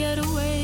get away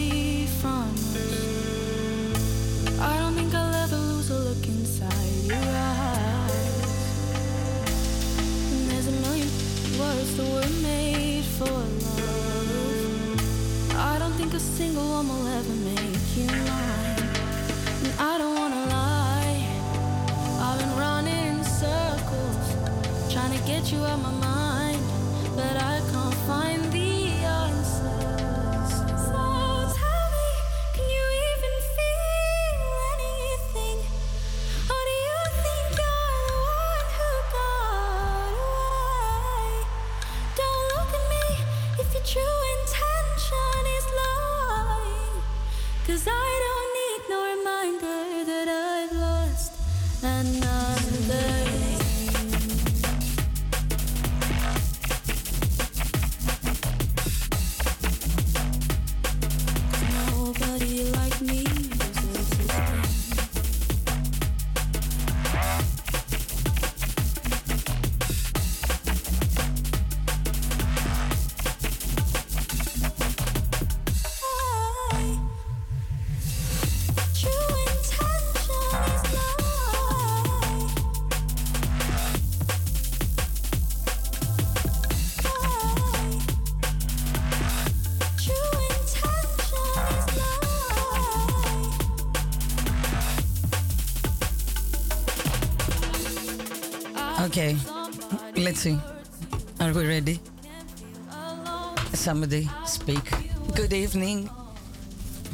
Speak. Good evening.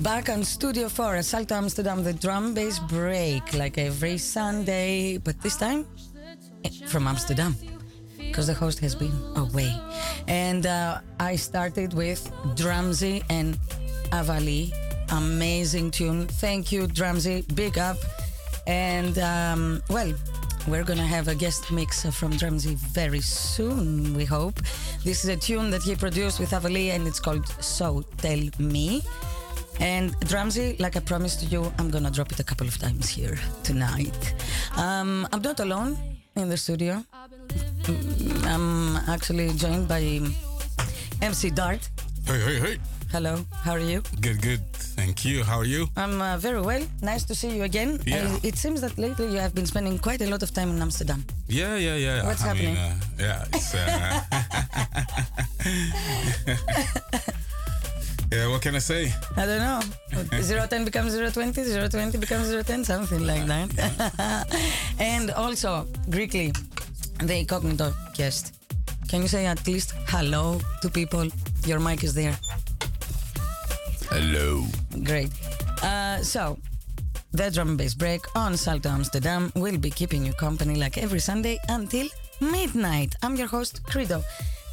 Back on Studio 4 at Salto Amsterdam, the drum bass break like every Sunday, but this time eh, from Amsterdam because the host has been away. And uh, I started with Drumsy and Avali. Amazing tune. Thank you, Drumsy. Big up. And um, well, we're gonna have a guest mix from Drumsy very soon, we hope. This is a tune that he produced with Avali and it's called So Tell Me. And Drumsy, like I promised you, I'm gonna drop it a couple of times here tonight. Um, I'm not alone in the studio. Mm, I'm actually joined by MC Dart. Hey, hey, hey. Hello, how are you? Good, good. Thank you. How are you? I'm uh, very well. Nice to see you again. Yeah. Uh, it seems that lately you have been spending quite a lot of time in Amsterdam. Yeah, yeah, yeah. What's I happening? Mean, uh, yeah, it's. Uh, yeah, what can I say? I don't know. 010 becomes 020, 020 becomes 010, something like that. and also, Greekly, the incognito guest. Can you say at least hello to people? Your mic is there. Hello. Great. Uh, so, the drum and bass break on Salto Amsterdam will be keeping you company like every Sunday until midnight. I'm your host, Credo,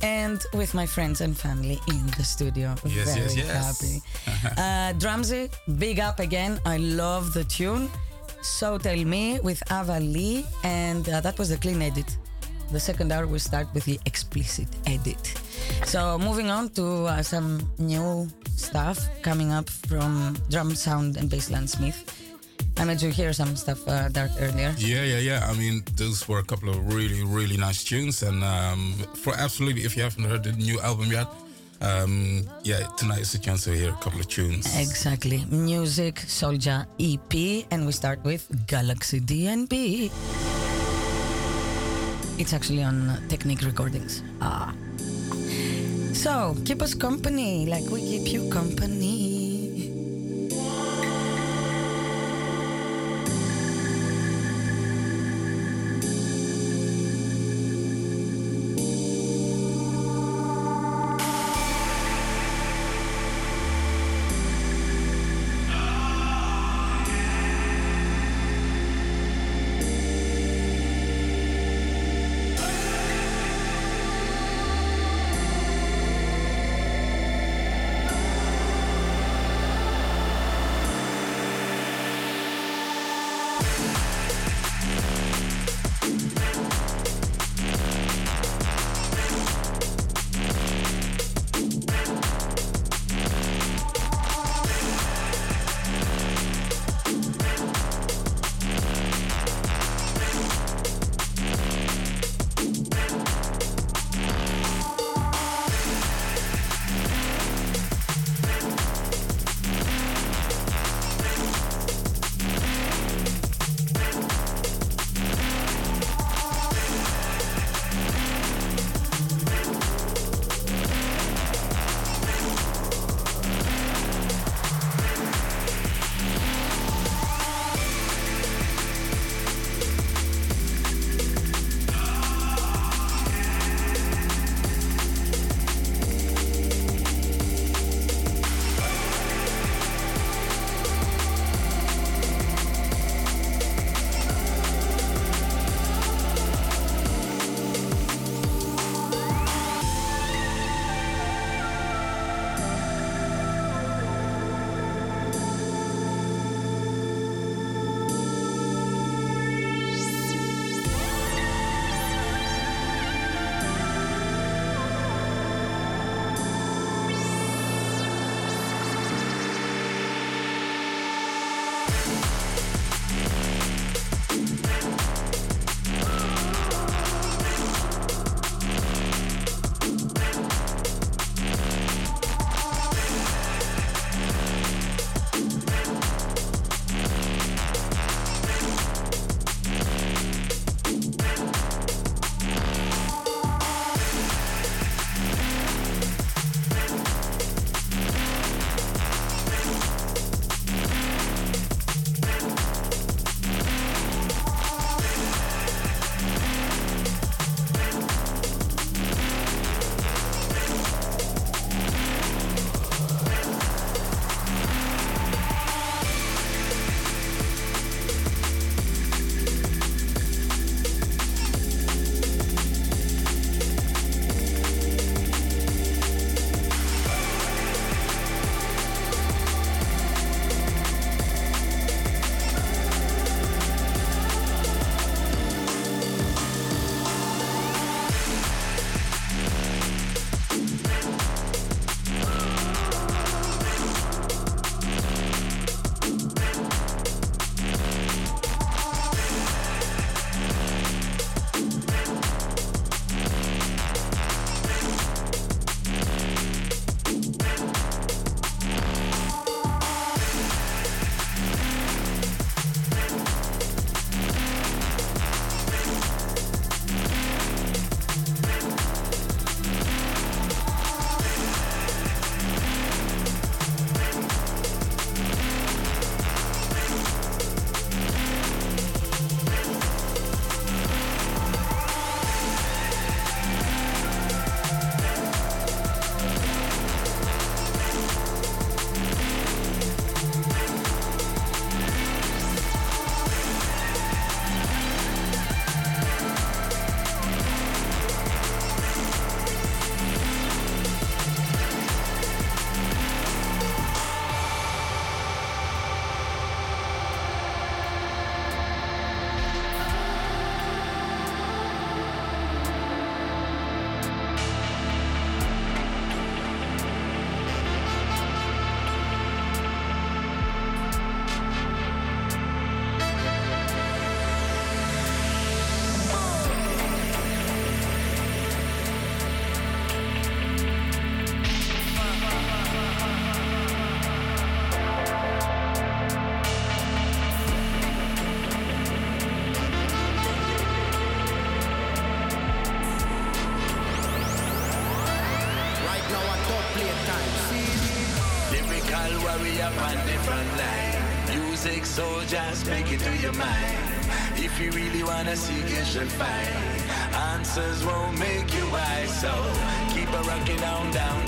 and with my friends and family in the studio. Yes, Very yes, yes. happy. uh, Drumsy, big up again. I love the tune. So Tell Me with Ava Lee, and uh, that was the clean edit. The second hour will start with the explicit edit. So moving on to uh, some new stuff coming up from Drum Sound and Bassline Smith. I made you hear some stuff uh, Dart earlier. Yeah, yeah, yeah. I mean, those were a couple of really, really nice tunes. And um, for absolutely, if you haven't heard the new album yet, um, yeah, tonight is the chance to hear a couple of tunes. Exactly. Music Soldier EP, and we start with Galaxy DNB. It's actually on Technique Recordings. Ah. So, keep us company like we keep you company. Soldiers, make it to your mind. If you really wanna seek, you should find. Answers won't make you wise, so keep a rocking on down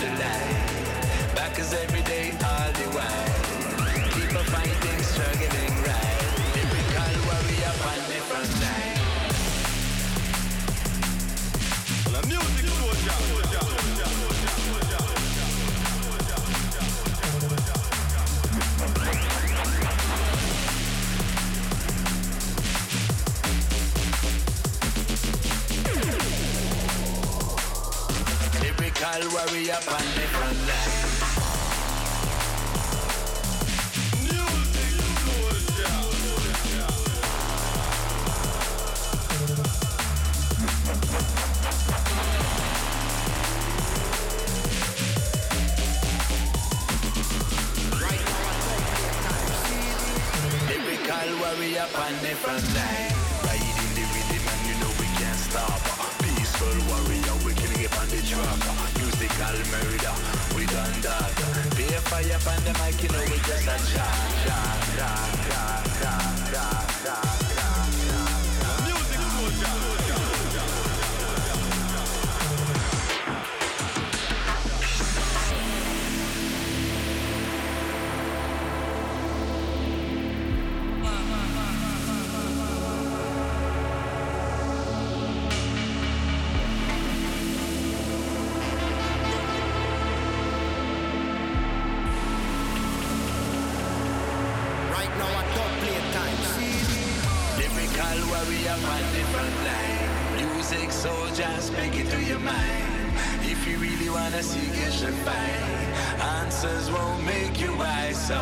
should find. Answers won't make you wise, so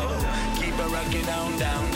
keep a rocking on down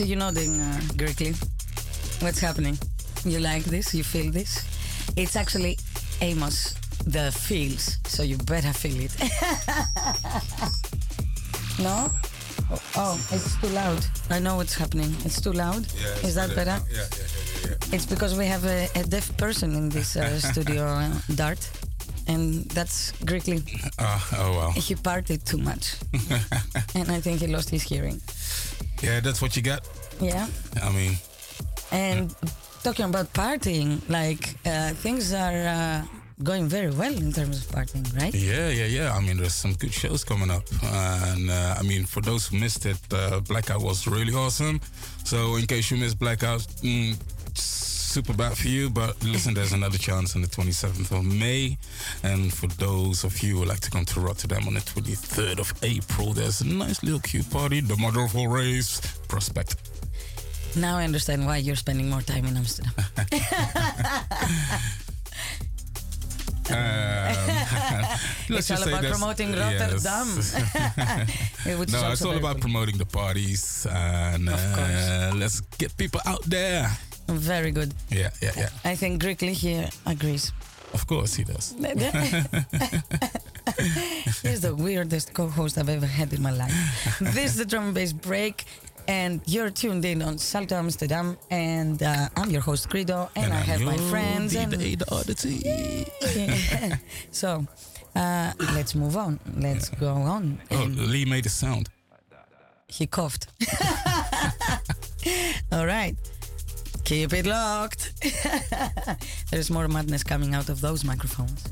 You nodding, uh, Greekly. What's happening? You like this? You feel this? It's actually Amos the feels, so you better feel it. no? Oh, it's too loud. I know what's happening. It's too loud. Yeah, Is that better? Yeah, yeah, yeah, yeah. It's because we have a, a deaf person in this uh, studio, uh, Dart, and that's Greekly. Uh, oh wow. He partied too much, and I think he lost his hearing. Yeah, that's what you got. Yeah. I mean, And talking about partying, like uh, things are uh, going very well in terms of partying, right? yeah, yeah, yeah. I mean, there's some good shows coming up, and uh, I mean, for those who missed it, uh, Blackout was really awesome. So, in case you missed Blackout, mm, super bad for you, but listen, there's another chance on the 27th of May. And for those of you who like to come to Rotterdam on the 23rd of April, there's a nice little cute party, the Mother of All Raves, Prospect. Now I understand why you're spending more time in Amsterdam. Um, it's all about promoting. Rotterdam. Which is no, it's all about promoting the parties and Of uh, let's get people out there. Very good. Yeah, yeah, yeah. I think Grigly here agrees. Of course he does. He's the weirdest co-host I've ever had in my life. this is the drum and bass break, and you're tuned in on Salto Amsterdam, and uh, I'm your host Credo, and, I I'm have my friends. And the oddity. so uh, let's move on. Let's go on. Oh, Lee made a sound. he coughed. All right. Keep it locked. There's more madness coming out of those microphones.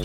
I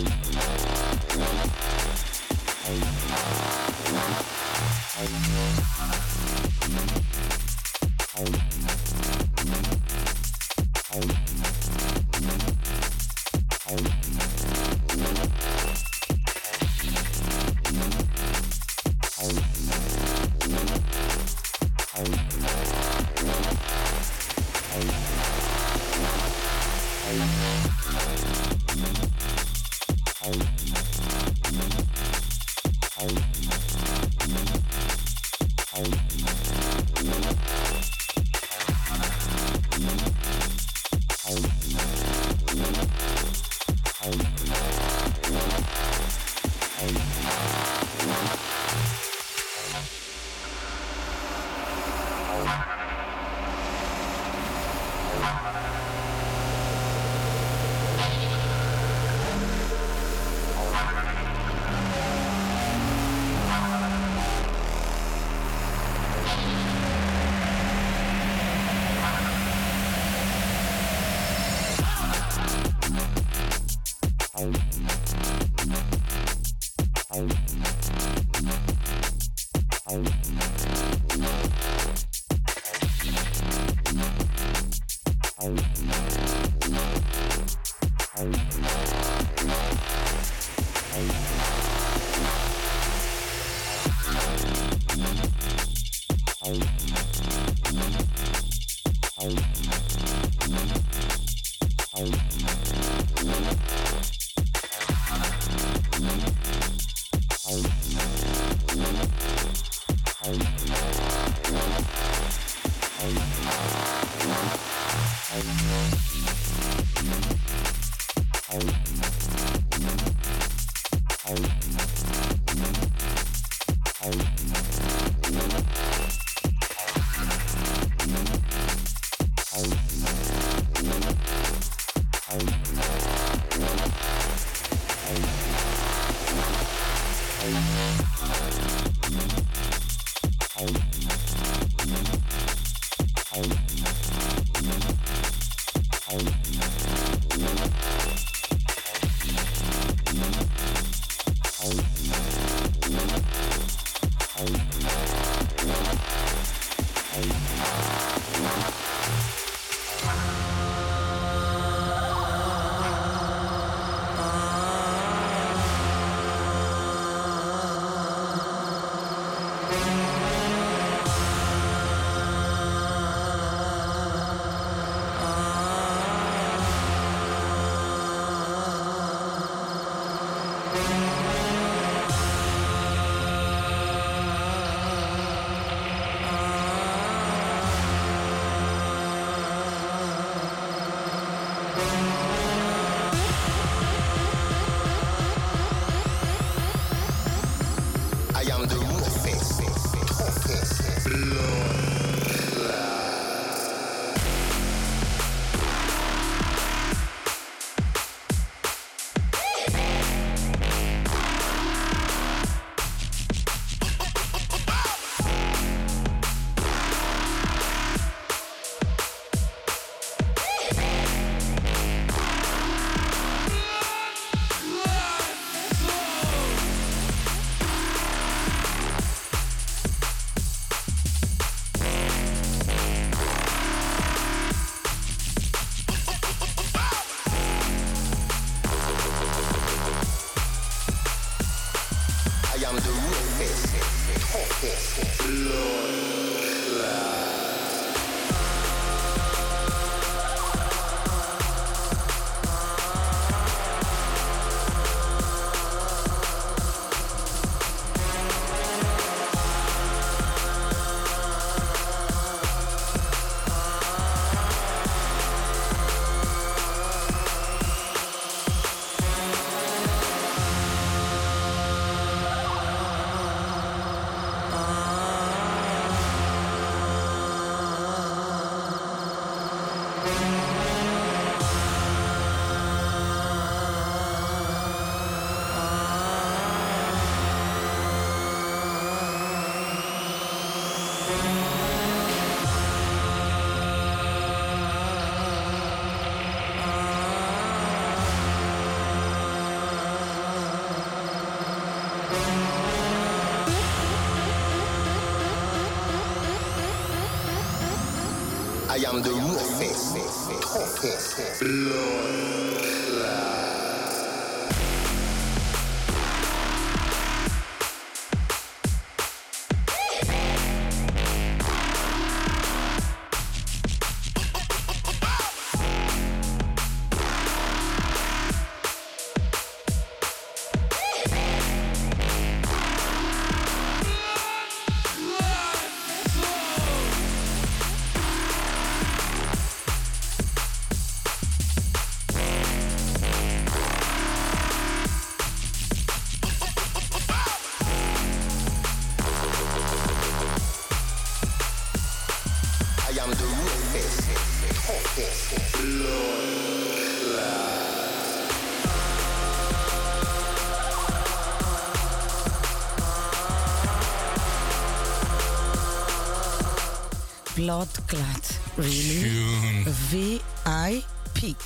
Blood really? Tune. VIP.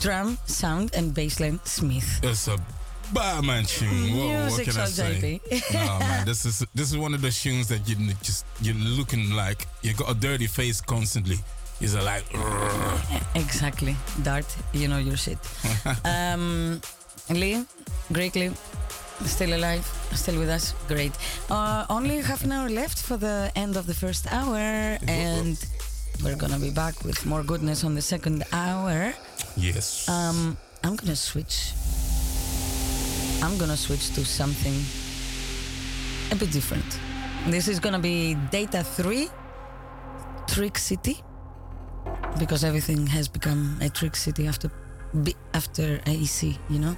Drum, sound, and bassline Smith. It's a Batman tune. Whoa, what Music can I say? No man, this is this is one of the tunes that you just you're looking like you got a dirty face constantly. You're like, Exactly. Dart, you know your shit. um, Lee, Greek Lee, still alive, still with us. Great. Uh, only half an hour left for the end of the first hour, and we're gonna be back with more goodness on the second hour. yes. Um, I'm gonna switch. I'm gonna switch to something a bit different. This is gonna be Data 3, Trick City, because everything has become a Trick City after after AEC, you know,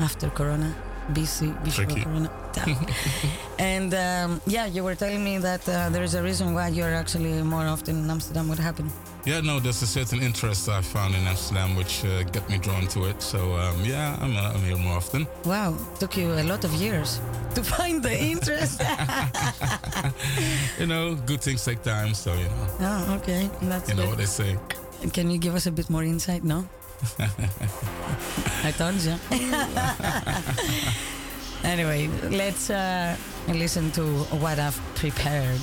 after Corona, BC. Corona. And um, yeah, you were telling me that uh, there is a reason why you're actually more often in Amsterdam. What happened? yeah, no, there's a certain interest I found in Amsterdam which uh, got me drawn to it. So um, yeah, I'm, uh, I'm here more often. Wow, took you a lot of years to find the interest. You know, good things take time. So you know, oh, okay. That's you know good. what they say. Can you give us a bit more insight? No? I told you. anyway, let's uh, listen to what I've prepared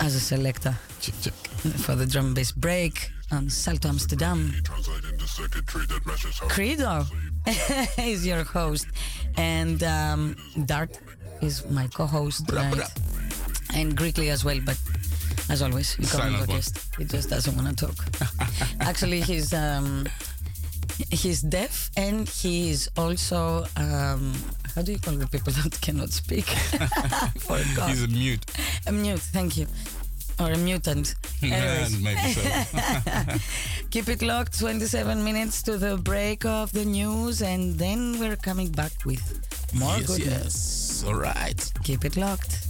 as a selector Check, check. for the drum bass break on Salto Amsterdam. Credo is your host, and um, Dart is my co-host tonight, and Greekly as well. But as always, you come Silent guest. He just doesn't want to talk. Actually, he's um, he's deaf, and he is also um, how do you call the people that cannot speak? Forgot. He's a mute. a mute. Thank you. Or a mutant. Anyways. Maybe so. Keep it locked, 27 minutes to the break of the news, and then we're coming back with more yes, goodness. yes. All right. Keep it locked.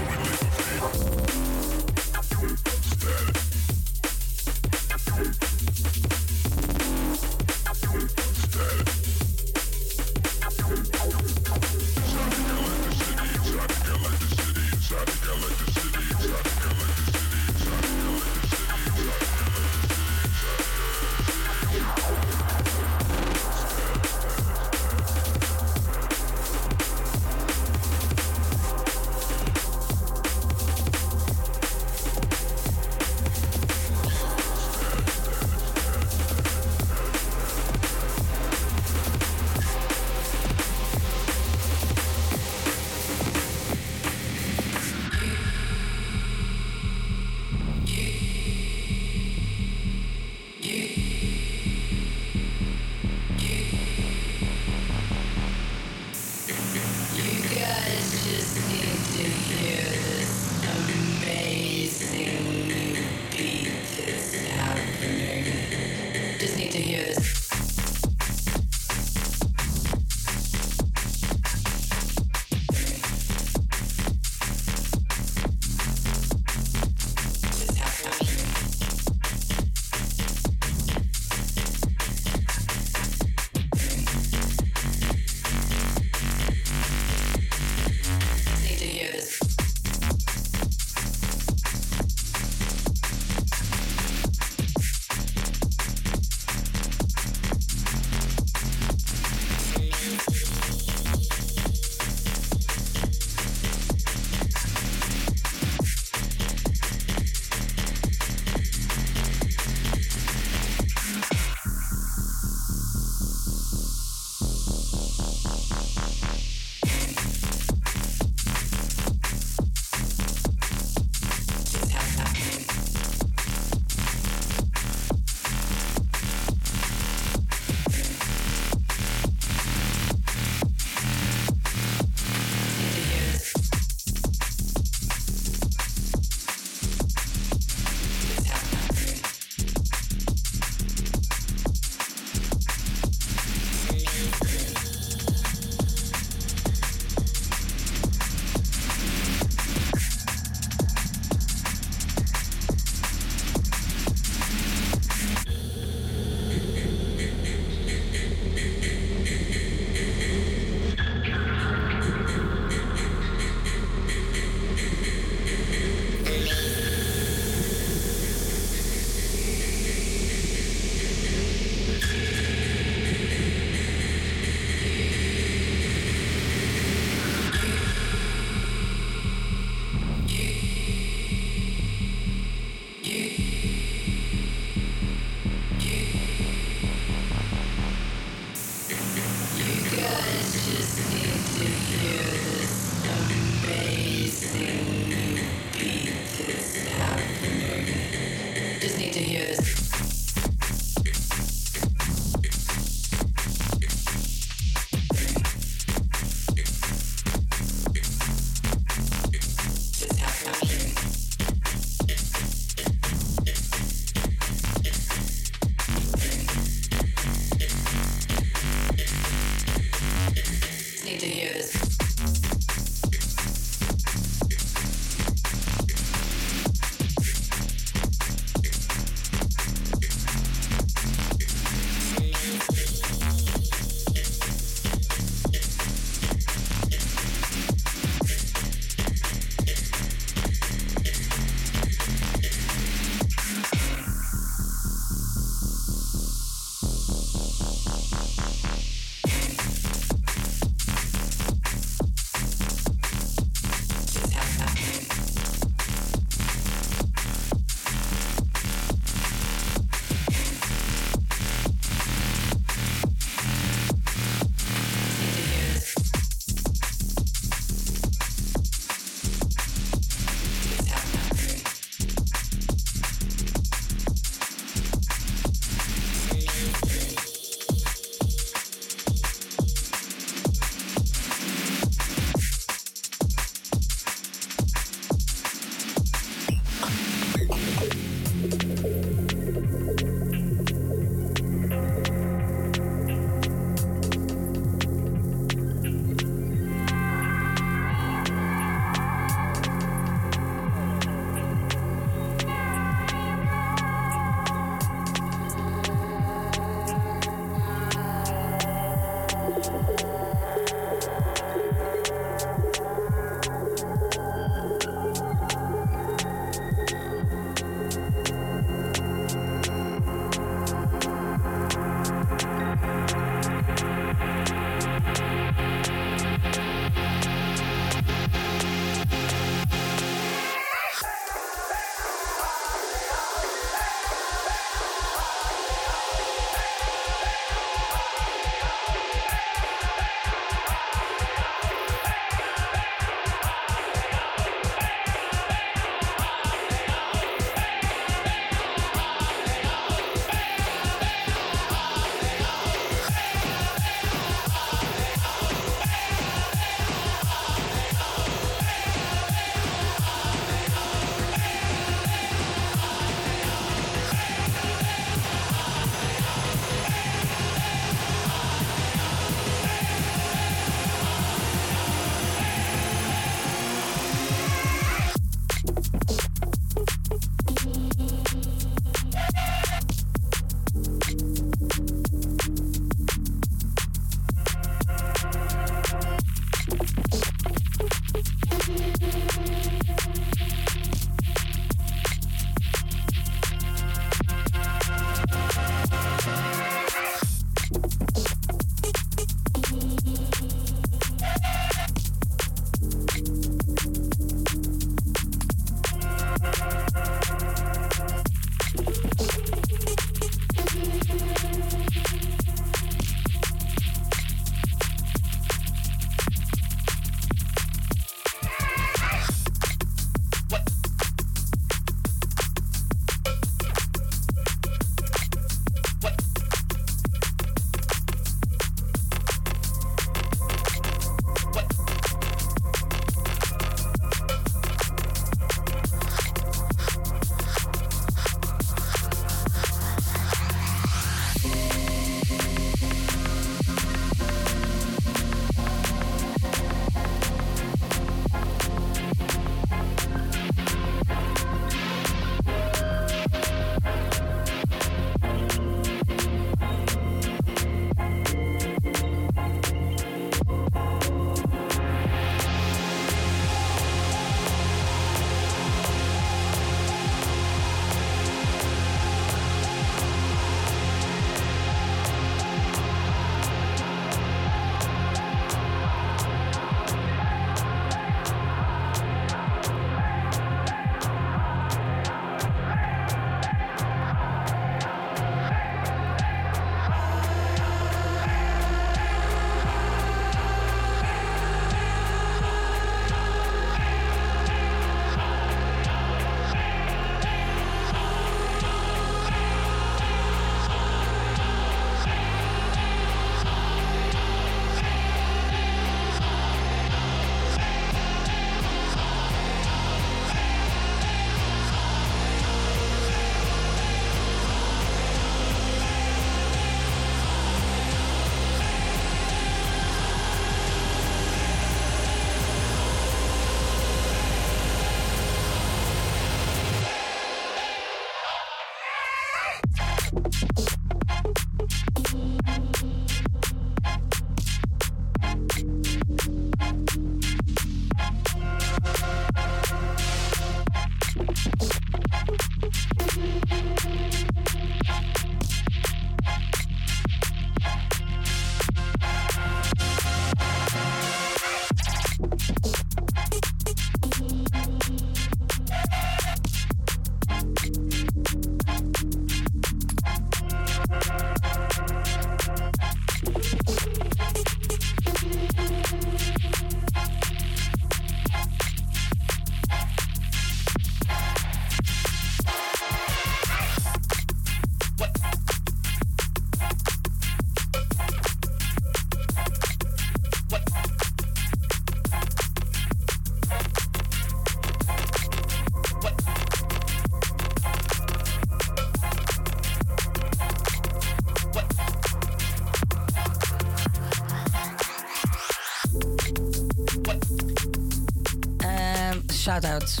shout outs.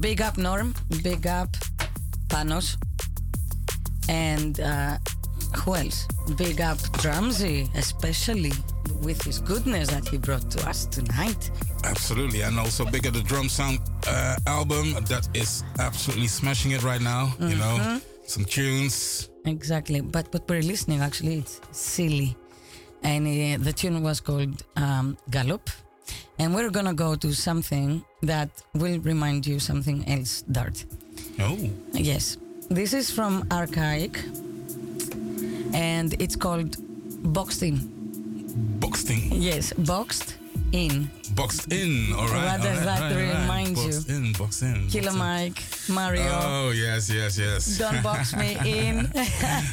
Big up Norm, big up Panos, and uh, who else? Big up Drumsy, especially with his goodness that he brought to us tonight. Absolutely, and also bigger the drum sound uh, album that is absolutely smashing it right now. You know, some tunes. Exactly, but what we're listening actually it's silly, and uh, the tune was called um, Gallop, and we're gonna go to something that will remind you something else, Dart. Oh, Yes, this is from Archaic, and it's called Boxing. Boxing? Yes, Boxed In. boxed in. All right. What does all right, that right, right. remind you? Boxed in, boxed in. Killer boxed. Mike, Mario. Oh yes, yes, yes. Don't box me in.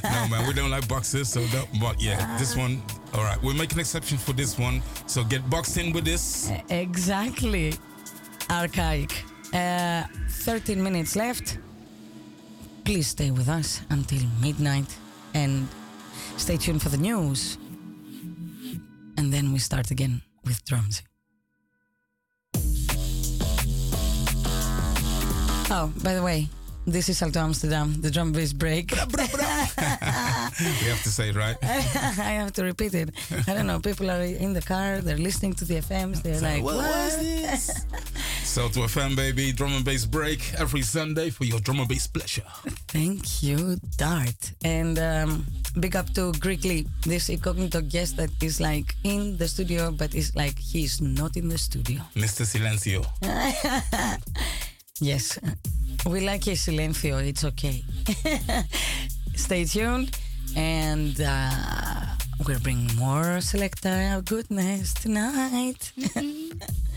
no man, we don't like boxes, so that, but yeah, this one. All right, we'll make an exception for this one. So get boxed in with this. exactly. Archaic. Uh, 13 minutes left. Please stay with us until midnight and stay tuned for the news. And then we start again with drums. Oh, by the way, this is Salto Amsterdam, the drum bass break. we have to say it right. I have to repeat it. I don't know. People are in the car, they're listening to the FMs, they're like, what what? was this? So to a fan, baby, drum and bass break every Sunday for your drum and bass pleasure. Thank you, Dart. And um, big up to Greekly, this incognito guest that is like in the studio, but is like he's not in the studio. Mr. Silencio. Yes, we like his silencio. It's okay. Stay tuned, and uh, we're bringing more selecta goodness tonight. When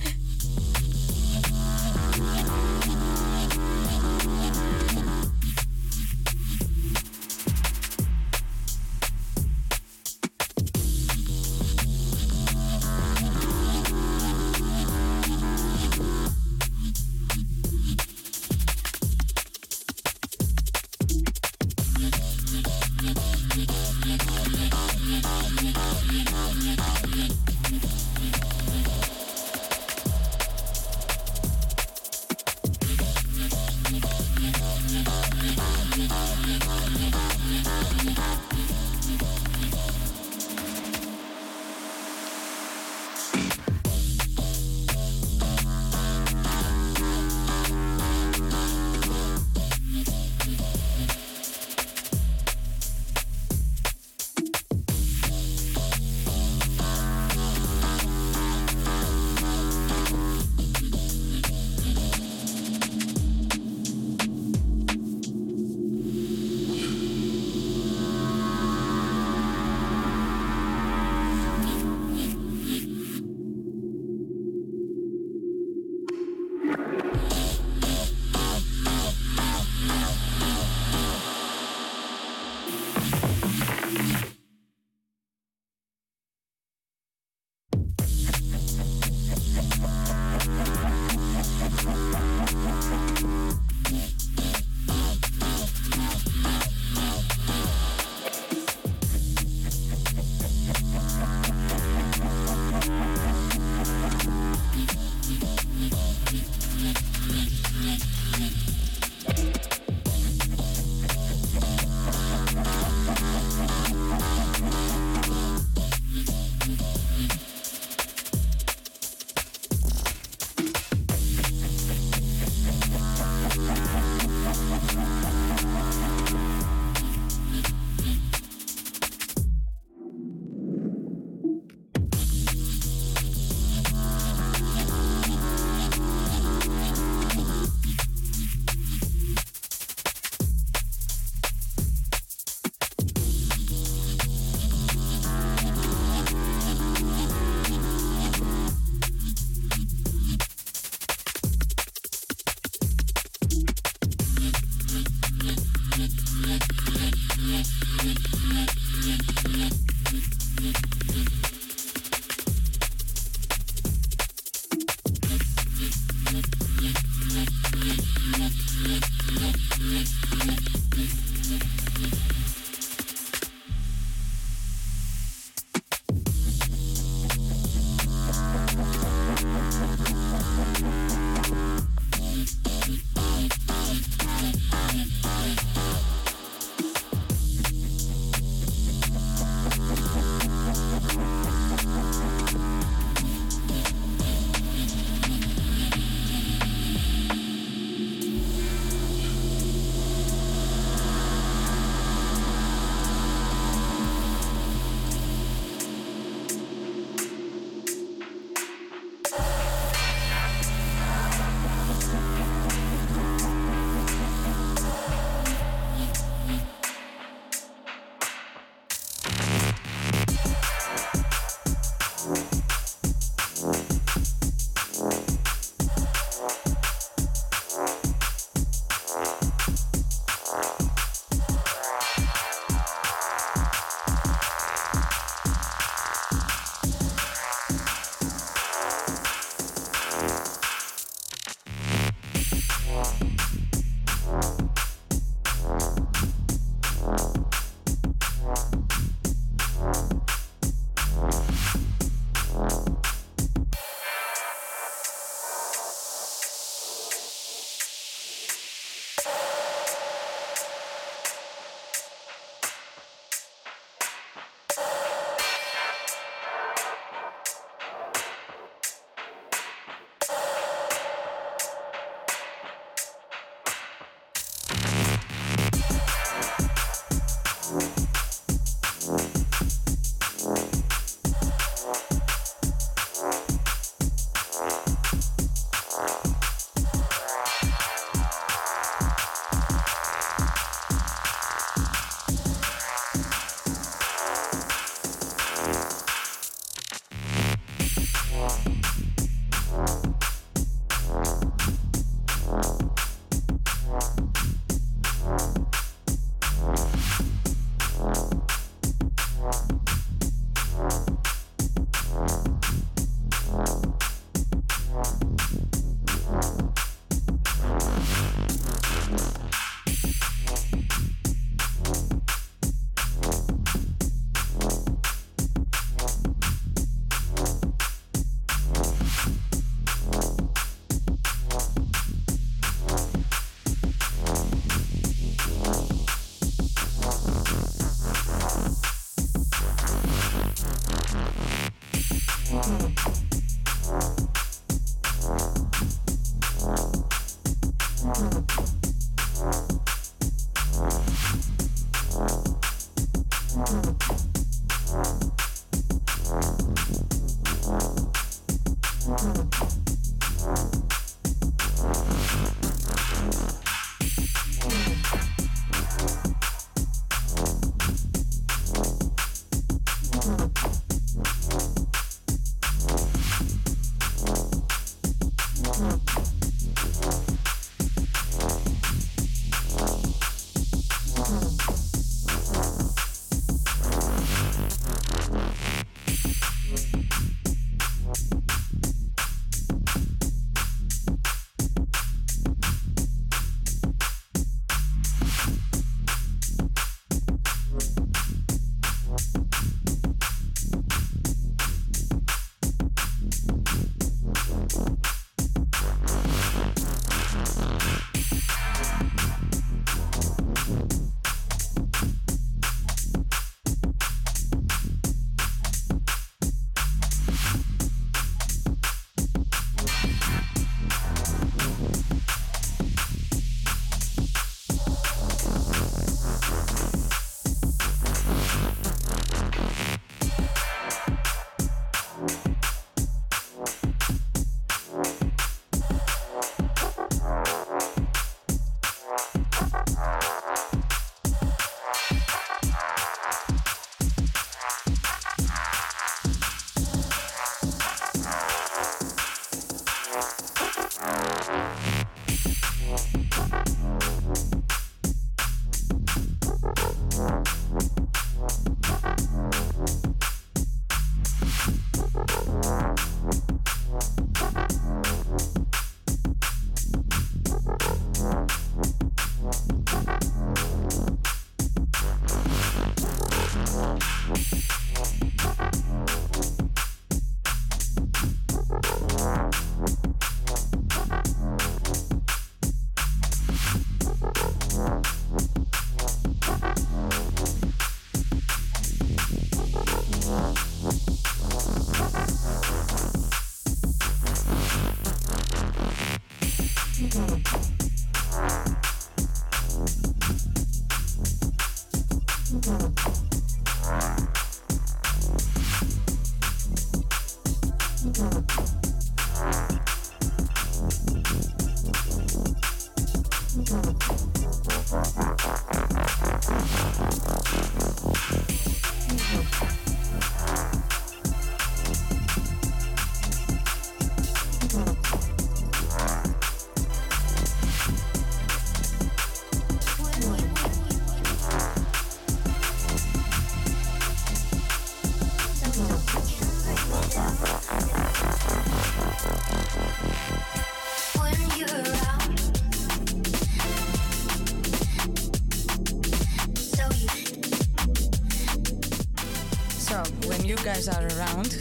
So, when you guys are around,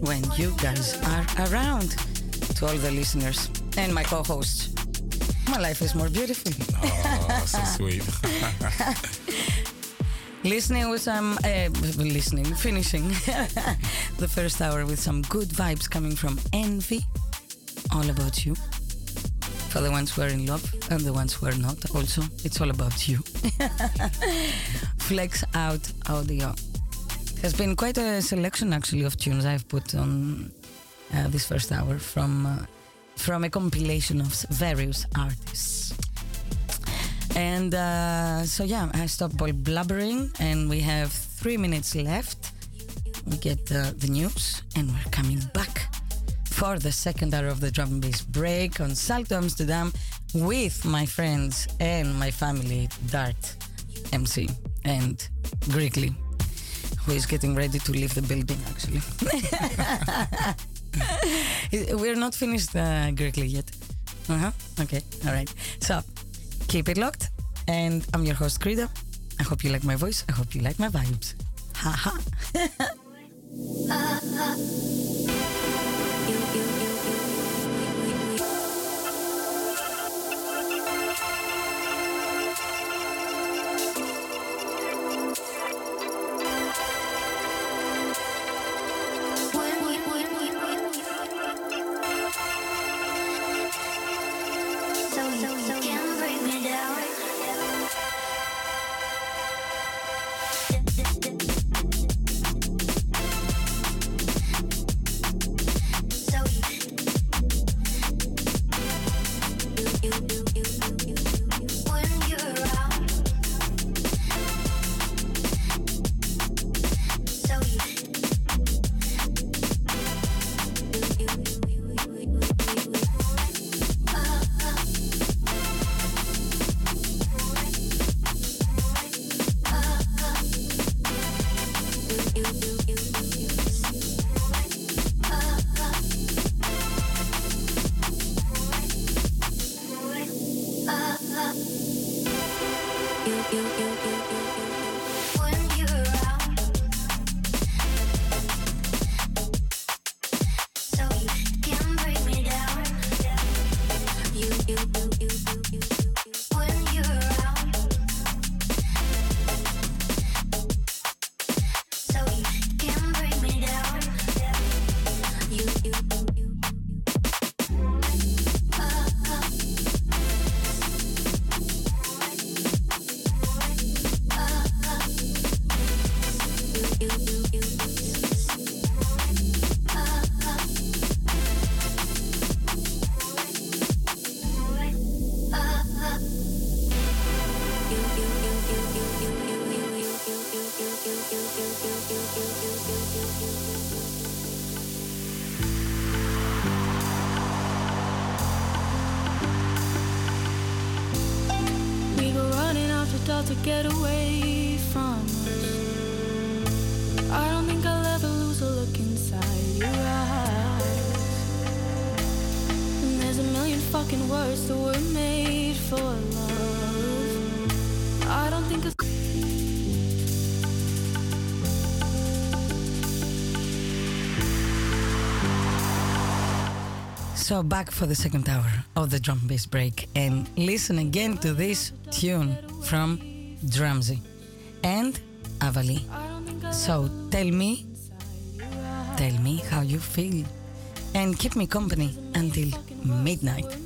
when you guys are around, to all the listeners and my co hosts, my life is more beautiful. Oh, so sweet. listening with some, uh, listening, finishing the first hour with some good vibes coming from Envy, all about you. For the ones who are in love and the ones who are not, also, it's all about you. Flex out audio. There's been quite a selection actually of tunes I've put on uh, this first hour from uh, from a compilation of various artists. And uh, so yeah, I stopped all blubbering, and we have three minutes left. We get uh, the news, and we're coming back for the second hour of the drum and bass break on Salto Amsterdam with my friends and my family, Dart, MC, and Greekly, who is getting ready to leave the building actually. We're not finished uh, Greekly yet. Uh huh. Okay. All right. So keep it locked. And I'm your host, Credo. I hope you like my voice. I hope you like my vibes. Ha fucking words that were made for love. I don't think. So back for the second hour of the drum bass break and listen again to this tune from Drumsy and Avali. So tell me, tell me how you feel and keep me company until midnight.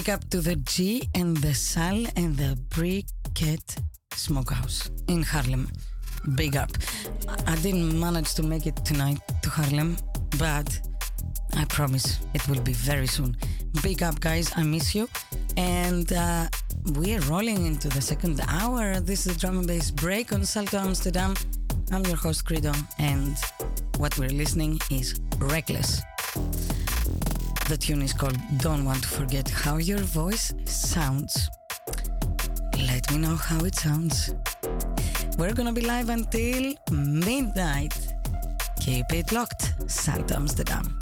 Big up to the G and the Sal and the Briquette Smokehouse in Harlem. Big up. I didn't manage to make it tonight to Harlem, but I promise it will be very soon. Big up, guys. I miss you. And uh, we're rolling into the second hour. This is Drum and Bass Break on Salto Amsterdam. I'm your host, Credo, and what we're listening is Reckless. The tune is called Don't Want to Forget How Your Voice Sounds. Let me know how it sounds. We're gonna be live until midnight. Keep it locked. Salto Amsterdam.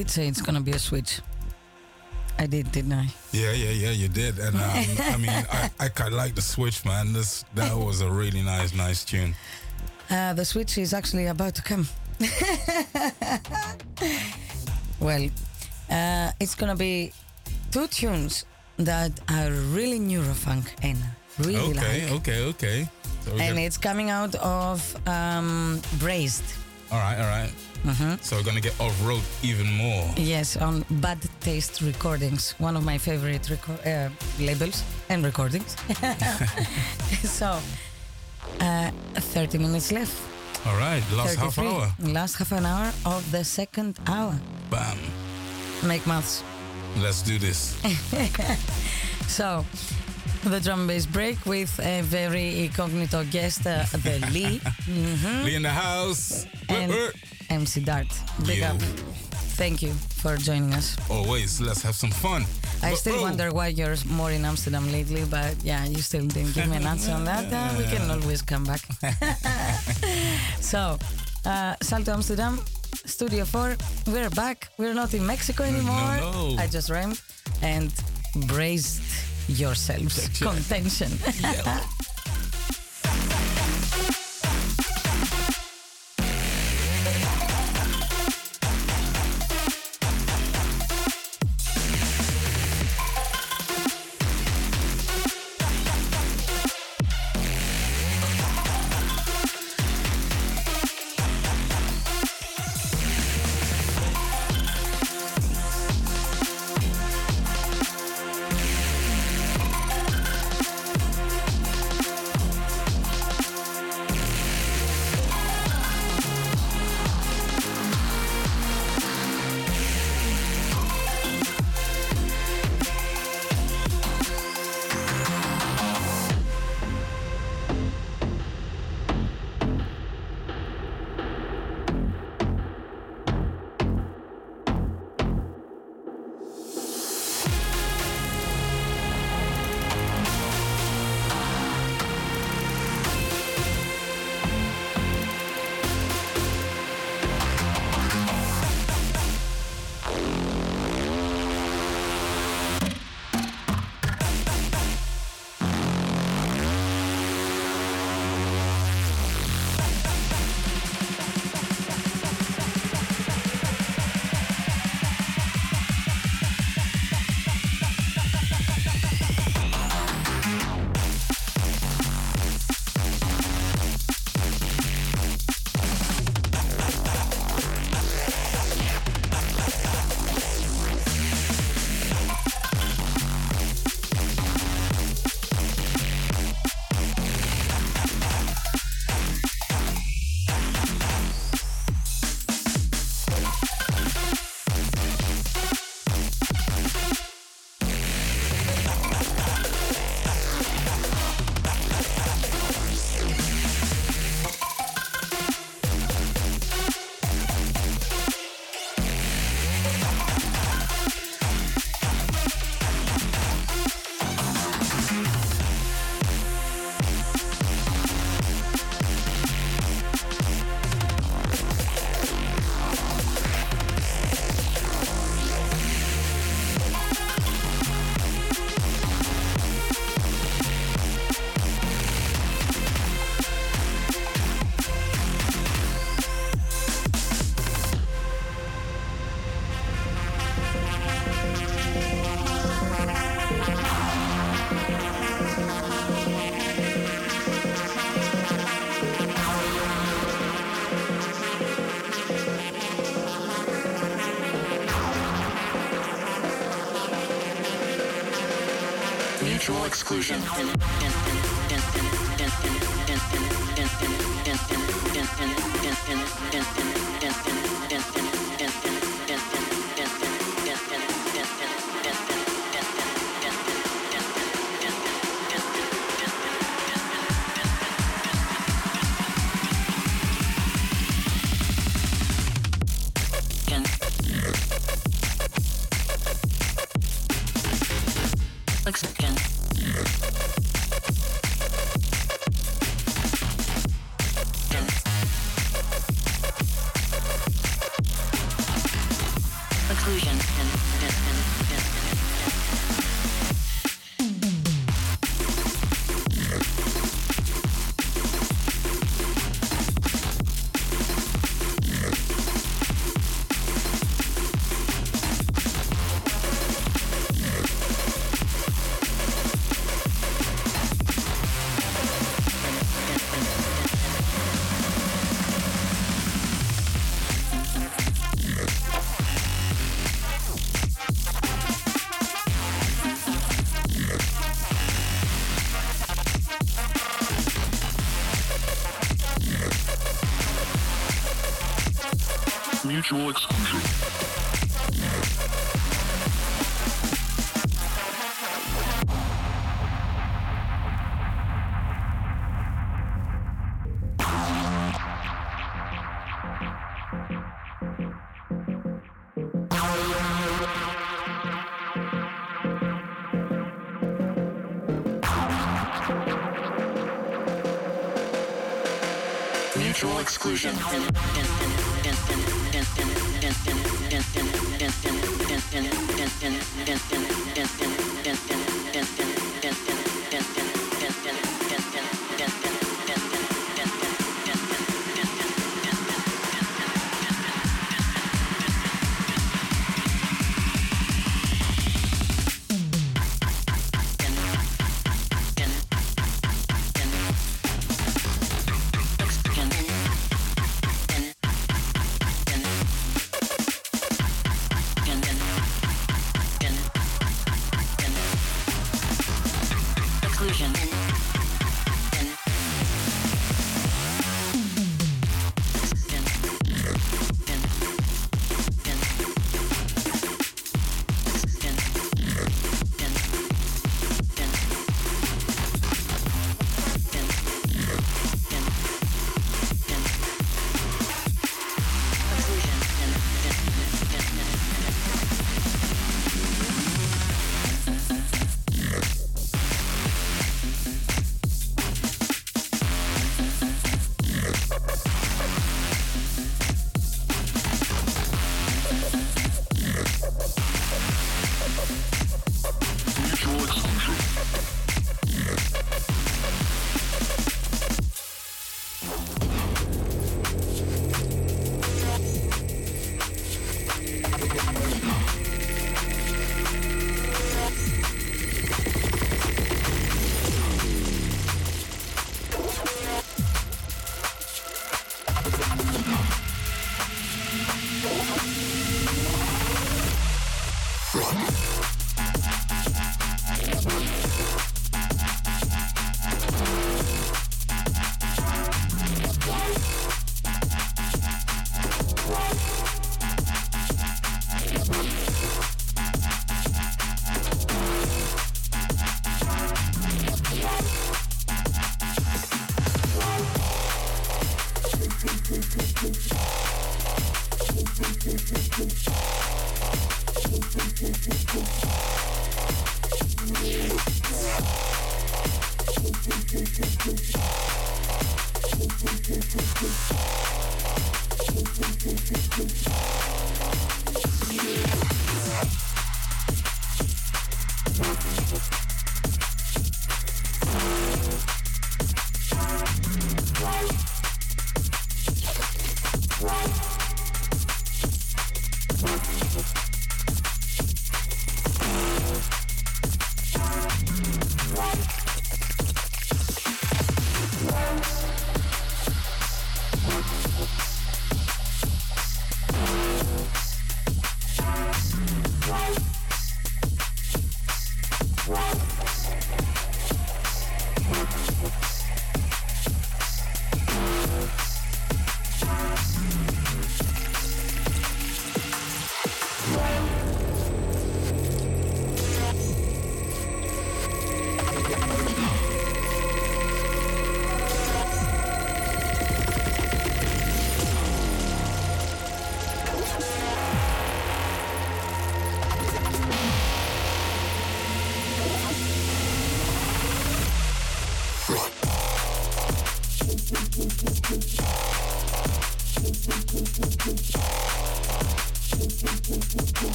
Did say it's gonna be a switch. I did, didn't I? Yeah, yeah, yeah, you did. And um, I mean, I, I like the switch, man. This That was a really nice, nice tune. Uh, the switch is actually about to come. well, uh, it's gonna be two tunes that are really neurofunk and really okay, like. okay, okay. So And it's coming out of um, Braced. All right, all right. Mhm. So we're gonna get off road even more. Yes, on Bad Taste Recordings, one of my favorite reco- uh, labels and recordings. so, uh, 30 minutes left. All right, last half 33. hour. Last half an hour of the second hour. Bam. Make maths. Let's do this. So, the drum bass break with a very incognito guest, uh, the Lee. Mhm. Lee in the house. And MC Dart. Big Yo. up. Thank you for joining us. Always, let's have some fun. I But, still oh, wonder why you're more in Amsterdam lately, but yeah, you still didn't give me an answer on that. Uh, we can always come back. so, uh, Salto Amsterdam, Studio 4, we're back. We're not in Mexico anymore. no. I just rhymed. And braced yourselves. Contention. Mutual Mutual exclusion. Mutual exclusion. Exclusion.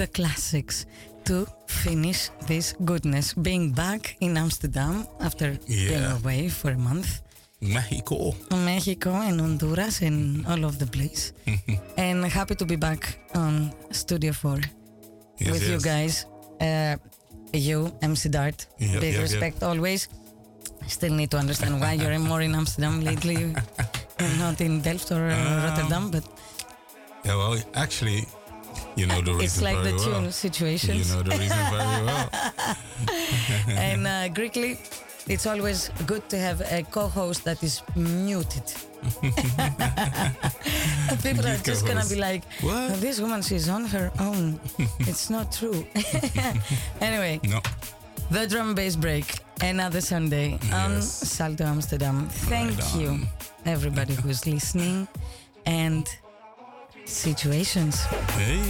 The classics to finish this goodness. Being back in Amsterdam after being away for a month. Mexico. Mexico and Honduras and all over the place. and happy to be back on Studio 4 Yes, with you guys. Uh, you, MC Dart, Yep, big yep, respect always. Still need to understand why you're more in Amsterdam lately not in Delft or Um, Rotterdam, but Yeah, well, actually, you know the reason it's like very the two well. situations. You know the reason very well. and uh, Greekly, it's always good to have a co-host that is muted. People are just gonna be like, What? "Oh, "This woman, she's on her own. it's not true." anyway, No. the drum bass break another Sunday on Yes. Salto Amsterdam. Thank Right you, everybody who's listening, and situations. Hey,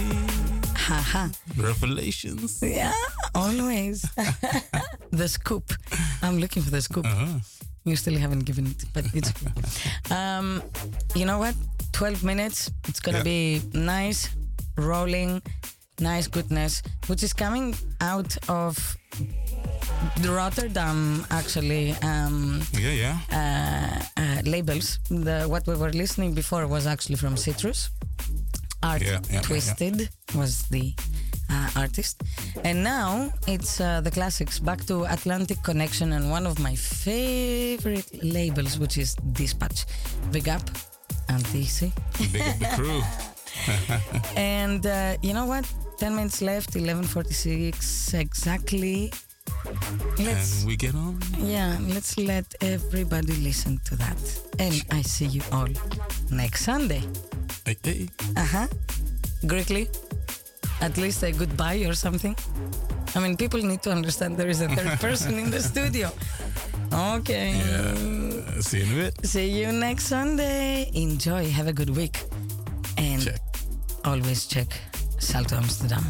Haha. revelations. Yeah, always. the scoop. I'm looking for the scoop. Uh-huh. You still haven't given it, but it's okay. um, you know what? 12 minutes. It's gonna Yeah. be nice, rolling, nice goodness, which is coming out of Rotterdam, actually. Um, Yeah, yeah. uh, uh, labels. The what we were listening before was actually from Citrus. Art Yeah, yeah, yeah, yeah. Twisted was the uh, artist, and now it's uh, the classics. Back to Atlantic Connection and one of my favorite labels, which is Dispatch. Big up, Ant TC. Big up the crew. And uh, you know what? 10 minutes left, 11.46 exactly. Let's and we get on. yeah, let's let everybody listen to that. And I see you all next Sunday. Hey, hey. Uh-huh. Greekly. At least a goodbye or something. I mean, people need to understand there is a third person in the studio. Okay. Yeah. See you in a bit. See you next Sunday. Enjoy. Have a good week. And Check. always check Salto Amsterdam.